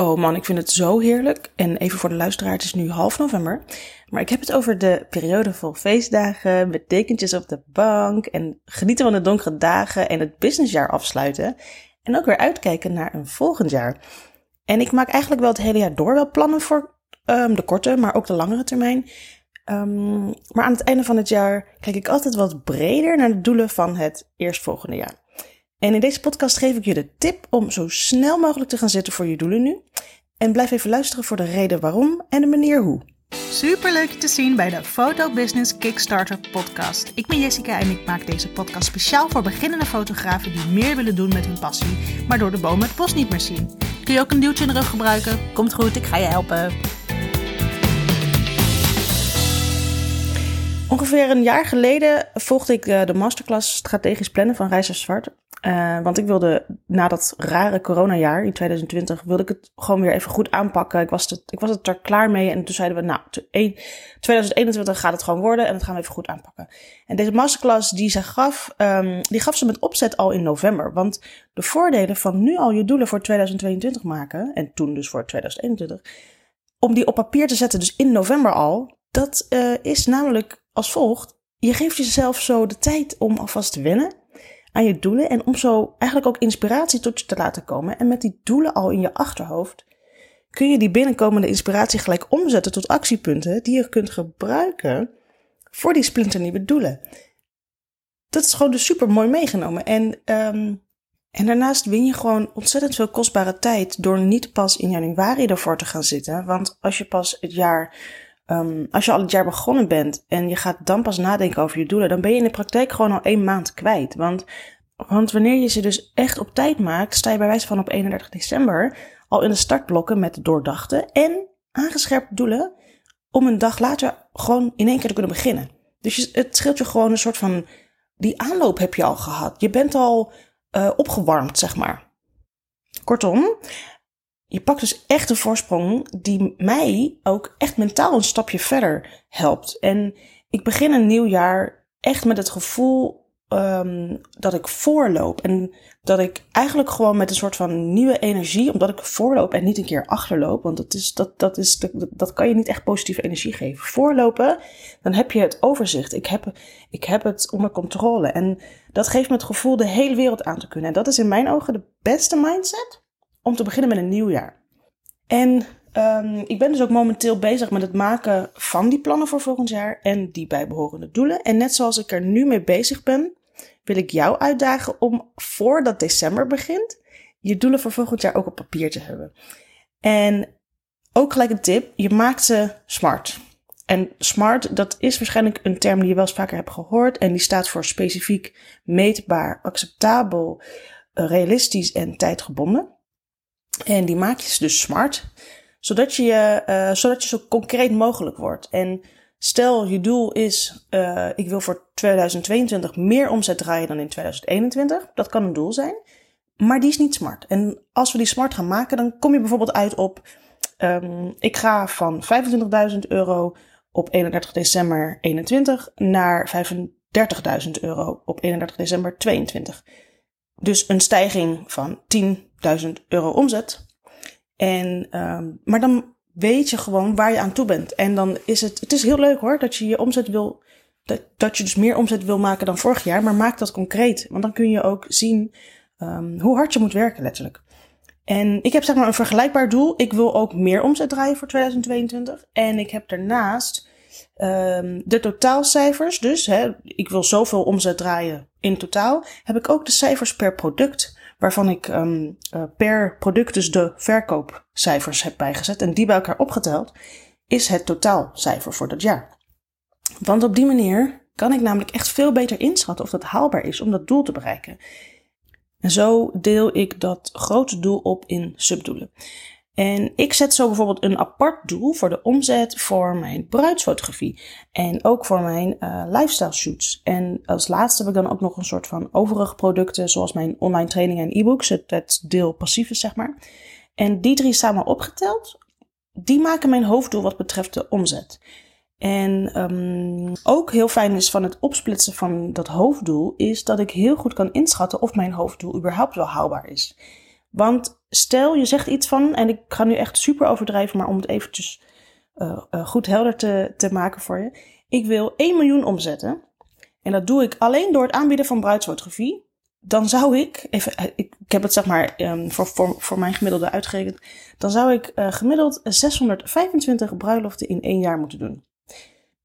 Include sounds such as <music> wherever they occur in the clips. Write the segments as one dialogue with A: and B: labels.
A: Oh man, ik vind het zo heerlijk. En even voor de luisteraar, het is nu half november. Maar ik heb het over de periode vol feestdagen, met dekentjes op de bank en genieten van de donkere dagen en het businessjaar afsluiten. En ook weer uitkijken naar een volgend jaar. En ik maak eigenlijk wel het hele jaar door wel plannen voor um, de korte, maar ook de langere termijn. Um, maar aan het einde van het jaar kijk ik altijd wat breder naar de doelen van het eerstvolgende jaar. En in deze podcast geef ik je de tip om zo snel mogelijk te gaan zitten voor je doelen nu. En blijf even luisteren voor de reden waarom en de manier hoe.
B: Super leuk je te zien bij de Photo Business Kickstarter podcast. Ik ben Jessica en ik maak deze podcast speciaal voor beginnende fotografen die meer willen doen met hun passie, maar door de boom het bos niet meer zien. Kun je ook een duwtje in de rug gebruiken? Komt goed, ik ga je helpen.
A: Ongeveer een jaar geleden volgde ik eh, de masterclass strategisch plannen van Reizer Zwart. Uh, want ik wilde na dat rare coronajaar in 2020, wilde ik het gewoon weer even goed aanpakken. Ik was, het, ik was het er klaar mee en toen zeiden we, nou, 2021 gaat het gewoon worden en dat gaan we even goed aanpakken. En deze masterclass die ze gaf, um, die gaf ze met opzet al in november. Want de voordelen van nu al je doelen voor 2022 maken, en toen dus voor 2021, om die op papier te zetten, dus in november al, dat uh, is namelijk als volgt. Je geeft jezelf zo de tijd om alvast te wennen aan je doelen en om zo eigenlijk ook inspiratie tot je te laten komen. En met die doelen al in je achterhoofd kun je die binnenkomende inspiratie gelijk omzetten tot actiepunten die je kunt gebruiken voor die splinternieuwe doelen. Dat is gewoon dus super mooi meegenomen. En, um, en daarnaast win je gewoon ontzettend veel kostbare tijd door niet pas in januari ervoor te gaan zitten. Want als je pas het jaar Um, als je al het jaar begonnen bent en je gaat dan pas nadenken over je doelen, dan ben je in de praktijk gewoon al één maand kwijt. Want, want wanneer je ze dus echt op tijd maakt, sta je bij wijze van op 31 december al in de startblokken met doordachte en aangescherpte doelen om een dag later gewoon in één keer te kunnen beginnen. Dus het scheelt je gewoon een soort van, die aanloop heb je al gehad. Je bent al uh, opgewarmd, zeg maar. Kortom, je pakt dus echt een voorsprong die mij ook echt mentaal een stapje verder helpt. En ik begin een nieuw jaar echt met het gevoel um, dat ik voorloop. En dat ik eigenlijk gewoon met een soort van nieuwe energie, omdat ik voorloop en niet een keer achterloop, want dat, is, dat, dat, is, dat, dat kan je niet echt positieve energie geven. Voorlopen, dan heb je het overzicht. Ik heb, ik heb het onder controle. En dat geeft me het gevoel de hele wereld aan te kunnen. En dat is in mijn ogen de beste mindset om te beginnen met een nieuw jaar. En um, ik ben dus ook momenteel bezig met het maken van die plannen voor volgend jaar en die bijbehorende doelen. En net zoals ik er nu mee bezig ben, wil ik jou uitdagen om voordat december begint, je doelen voor volgend jaar ook op papier te hebben. En ook gelijk een tip, je maakt ze smart. En smart, dat is waarschijnlijk een term die je wel eens vaker hebt gehoord. En die staat voor specifiek, meetbaar, acceptabel, realistisch en tijdgebonden. En die maak je dus smart, zodat je, uh, zodat je zo concreet mogelijk wordt. En stel je doel is, uh, ik wil voor 2022 meer omzet draaien dan in 2021. Dat kan een doel zijn, maar die is niet smart. En als we die smart gaan maken, dan kom je bijvoorbeeld uit op, um, ik ga van 25.000 euro op 31 december 21 naar 35.000 euro op 31 december 22. Dus een stijging van 10.000 euro omzet. En, um, maar dan weet je gewoon waar je aan toe bent. En dan is het, het is heel leuk hoor, dat je je omzet wil, dat, dat je dus meer omzet wil maken dan vorig jaar. Maar maak dat concreet. Want dan kun je ook zien um, hoe hard je moet werken letterlijk. En ik heb zeg maar een vergelijkbaar doel. Ik wil ook meer omzet draaien voor 2022. En ik heb daarnaast um, de totaalcijfers. Dus hè, ik wil zoveel omzet draaien in totaal. Heb ik ook de cijfers per product. Waarvan ik um, uh, per product dus de verkoopcijfers heb bijgezet. En die bij elkaar opgeteld is het totaalcijfer voor dat jaar. Want op die manier kan ik namelijk echt veel beter inschatten of dat haalbaar is om dat doel te bereiken. En zo deel ik dat grote doel op in subdoelen. En ik zet zo bijvoorbeeld een apart doel voor de omzet voor mijn bruidsfotografie. En ook voor mijn uh, lifestyle shoots. En als laatste heb ik dan ook nog een soort van overige producten, zoals mijn online trainingen en e-books. Het, deel passieve, zeg maar. En die drie samen opgeteld, die maken mijn hoofddoel wat betreft de omzet. En um, ook heel fijn is van het opsplitsen van dat hoofddoel, is dat ik heel goed kan inschatten of mijn hoofddoel überhaupt wel haalbaar is. Want stel je zegt iets van, en ik ga nu echt super overdrijven, maar om het eventjes uh, uh, goed helder te, te maken voor je. Ik wil 1 miljoen omzetten. En dat doe ik alleen door het aanbieden van bruidsfotografie. Dan zou ik, even, ik, ik heb het zeg maar um, voor, voor, voor mijn gemiddelde uitgerekend. Dan zou ik gemiddeld 625 bruiloften in één jaar moeten doen.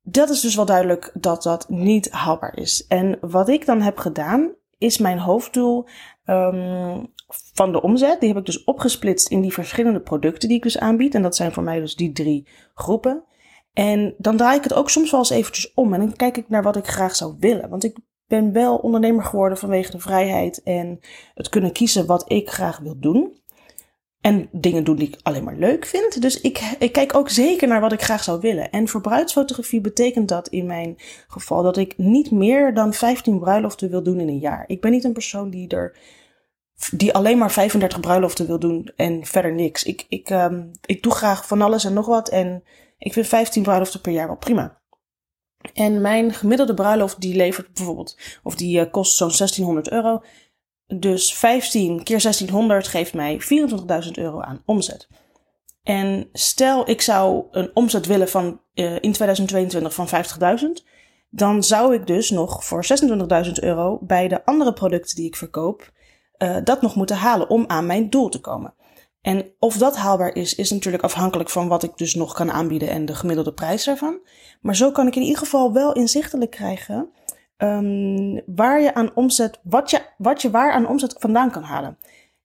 A: Dat is dus wel duidelijk dat dat niet haalbaar is. En wat ik dan heb gedaan, is mijn hoofddoel um, van de omzet. Die heb ik dus opgesplitst in die verschillende producten die ik dus aanbied. En dat zijn voor mij dus die drie groepen. En dan draai ik het ook soms wel eens eventjes om. En dan kijk ik naar wat ik graag zou willen. Want ik ben wel ondernemer geworden vanwege de vrijheid en het kunnen kiezen wat ik graag wil doen. En dingen doen die ik alleen maar leuk vind. Dus ik, ik kijk ook zeker naar wat ik graag zou willen. En voor bruidsfotografie betekent dat in mijn geval dat ik niet meer dan 15 bruiloften wil doen in een jaar. Ik ben niet een persoon die er die alleen maar 35 bruiloften wil doen en verder niks. Ik, ik, um, ik doe graag van alles en nog wat. En ik vind 15 bruiloften per jaar wel prima. En mijn gemiddelde bruiloft die levert bijvoorbeeld, of die uh, kost zo'n 1600 euro. Dus 15 keer 1600 geeft mij 24.000 euro aan omzet. En stel ik zou een omzet willen van uh, in 2022 van 50.000, dan zou ik dus nog voor 26.000 euro bij de andere producten die ik verkoop uh, dat nog moeten halen om aan mijn doel te komen. En of dat haalbaar is, is natuurlijk afhankelijk van wat ik dus nog kan aanbieden en de gemiddelde prijs daarvan. Maar zo kan ik in ieder geval wel inzichtelijk krijgen um, waar je aan omzet, wat je, wat je waar aan omzet vandaan kan halen.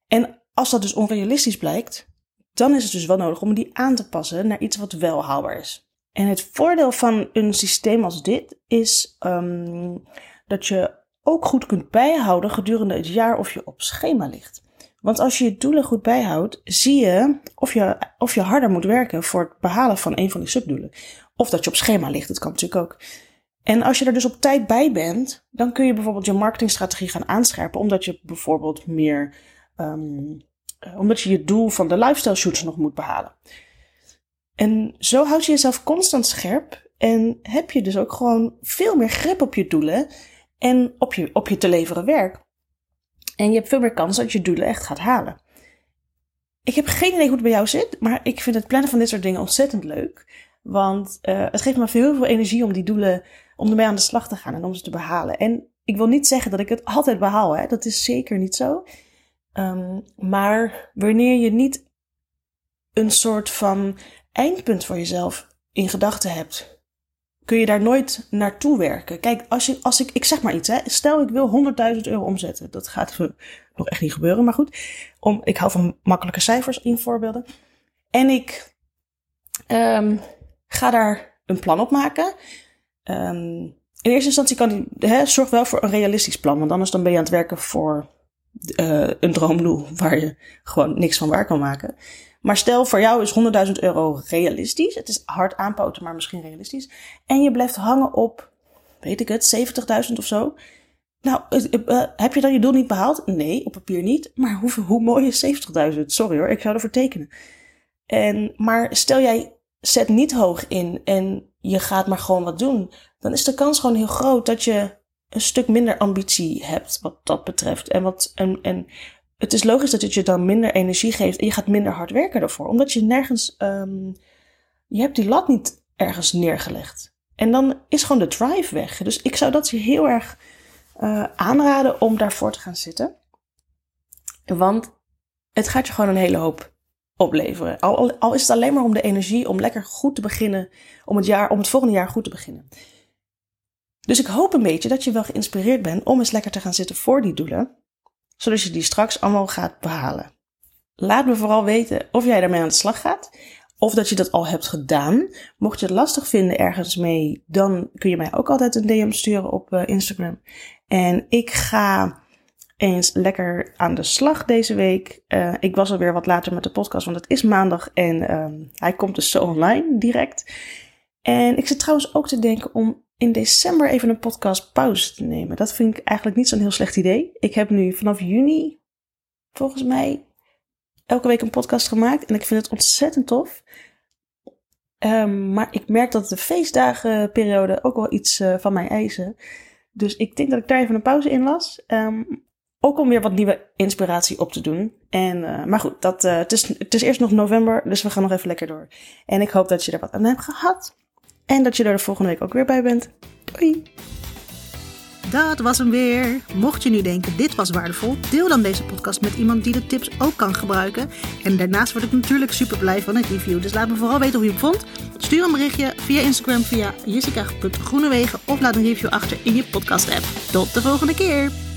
A: En als dat dus onrealistisch blijkt, dan is het dus wel nodig om die aan te passen naar iets wat wel haalbaar is. En het voordeel van een systeem als dit is um, dat je ook goed kunt bijhouden gedurende het jaar of je op schema ligt. Want als je je doelen goed bijhoudt, zie je of je, of je harder moet werken voor het behalen van een van die subdoelen. Of dat je op schema ligt, dat kan natuurlijk ook. En als je er dus op tijd bij bent, dan kun je bijvoorbeeld je marketingstrategie gaan aanscherpen, omdat je bijvoorbeeld meer, um, omdat je je doel van de lifestyle shoots nog moet behalen. En zo houd je jezelf constant scherp en heb je dus ook gewoon veel meer grip op je doelen en op je, op je te leveren werk. En je hebt veel meer kans dat je doelen echt gaat halen. Ik heb geen idee hoe het bij jou zit, maar ik vind het plannen van dit soort dingen ontzettend leuk. Want uh, het geeft me veel, veel energie om die doelen, om ermee aan de slag te gaan en om ze te behalen. En ik wil niet zeggen dat ik het altijd behaal, hè? dat is zeker niet zo. Um, maar wanneer je niet een soort van eindpunt voor jezelf in gedachten hebt, kun je daar nooit naartoe werken. Kijk, als, je, als ik, ik zeg maar iets, hè. stel ik wil 100.000 euro omzetten. Dat gaat <laughs> nog echt niet gebeuren, maar goed. Om, ik hou van makkelijke cijfers in voorbeelden. En ik um, ga daar een plan op maken. Um, in eerste instantie kan die, hè, zorg wel voor een realistisch plan, want anders dan ben je aan het werken voor uh, een droomdoel waar je gewoon niks van waar kan maken. Maar stel, voor jou is 100.000 euro realistisch. Het is hard aanpoten, maar misschien realistisch. En je blijft hangen op, weet ik het, 70.000 of zo. Nou, uh, heb je dan je doel niet behaald? Nee, op papier niet. Maar hoe, hoe mooi is 70.000? Sorry hoor, ik zou ervoor tekenen. En, maar stel jij zet niet hoog in en je gaat maar gewoon wat doen. Dan is de kans gewoon heel groot dat je een stuk minder ambitie hebt wat dat betreft. En, wat, en, en het is logisch dat het je dan minder energie geeft en je gaat minder hard werken ervoor. Omdat je nergens, um, je hebt die lat niet ergens neergelegd. En dan is gewoon de drive weg. Dus ik zou dat je heel erg uh, aanraden om daarvoor te gaan zitten. Want het gaat je gewoon een hele hoop opleveren. Al, al, is het alleen maar om de energie om lekker goed te beginnen, om het, jaar, om het volgende jaar goed te beginnen. Dus ik hoop een beetje dat je wel geïnspireerd bent om eens lekker te gaan zitten voor die doelen zodat je die straks allemaal gaat behalen. Laat me vooral weten of jij daarmee aan de slag gaat. Of dat je dat al hebt gedaan. Mocht je het lastig vinden ergens mee, dan kun je mij ook altijd een DM sturen op uh, Instagram. En ik ga eens lekker aan de slag deze week. Uh, ik was alweer wat later met de podcast, want het is maandag en um, hij komt dus zo online direct. En ik zit trouwens ook te denken om in december even een podcast pauze te nemen. Dat vind ik eigenlijk niet zo'n heel slecht idee. Ik heb nu vanaf juni, volgens mij, elke week een podcast gemaakt. En ik vind het ontzettend tof. Um, maar ik merk dat de feestdagenperiode ook wel iets uh, van mij eisen. Dus ik denk dat ik daar even een pauze in las. Um, ook om weer wat nieuwe inspiratie op te doen. En, uh, maar goed, dat, uh, het, is, het is eerst nog november, dus we gaan nog even lekker door. En ik hoop dat je er wat aan hebt gehad. En dat je er de volgende week ook weer bij bent. Doei!
B: Dat was hem weer. Mocht je nu denken dit was waardevol, deel dan deze podcast met iemand die de tips ook kan gebruiken. En daarnaast word ik natuurlijk super blij van een review. Dus laat me vooral weten hoe je het vond. Stuur een berichtje via Instagram via jessica.groenewegen of laat een review achter in je podcast app. Tot de volgende keer!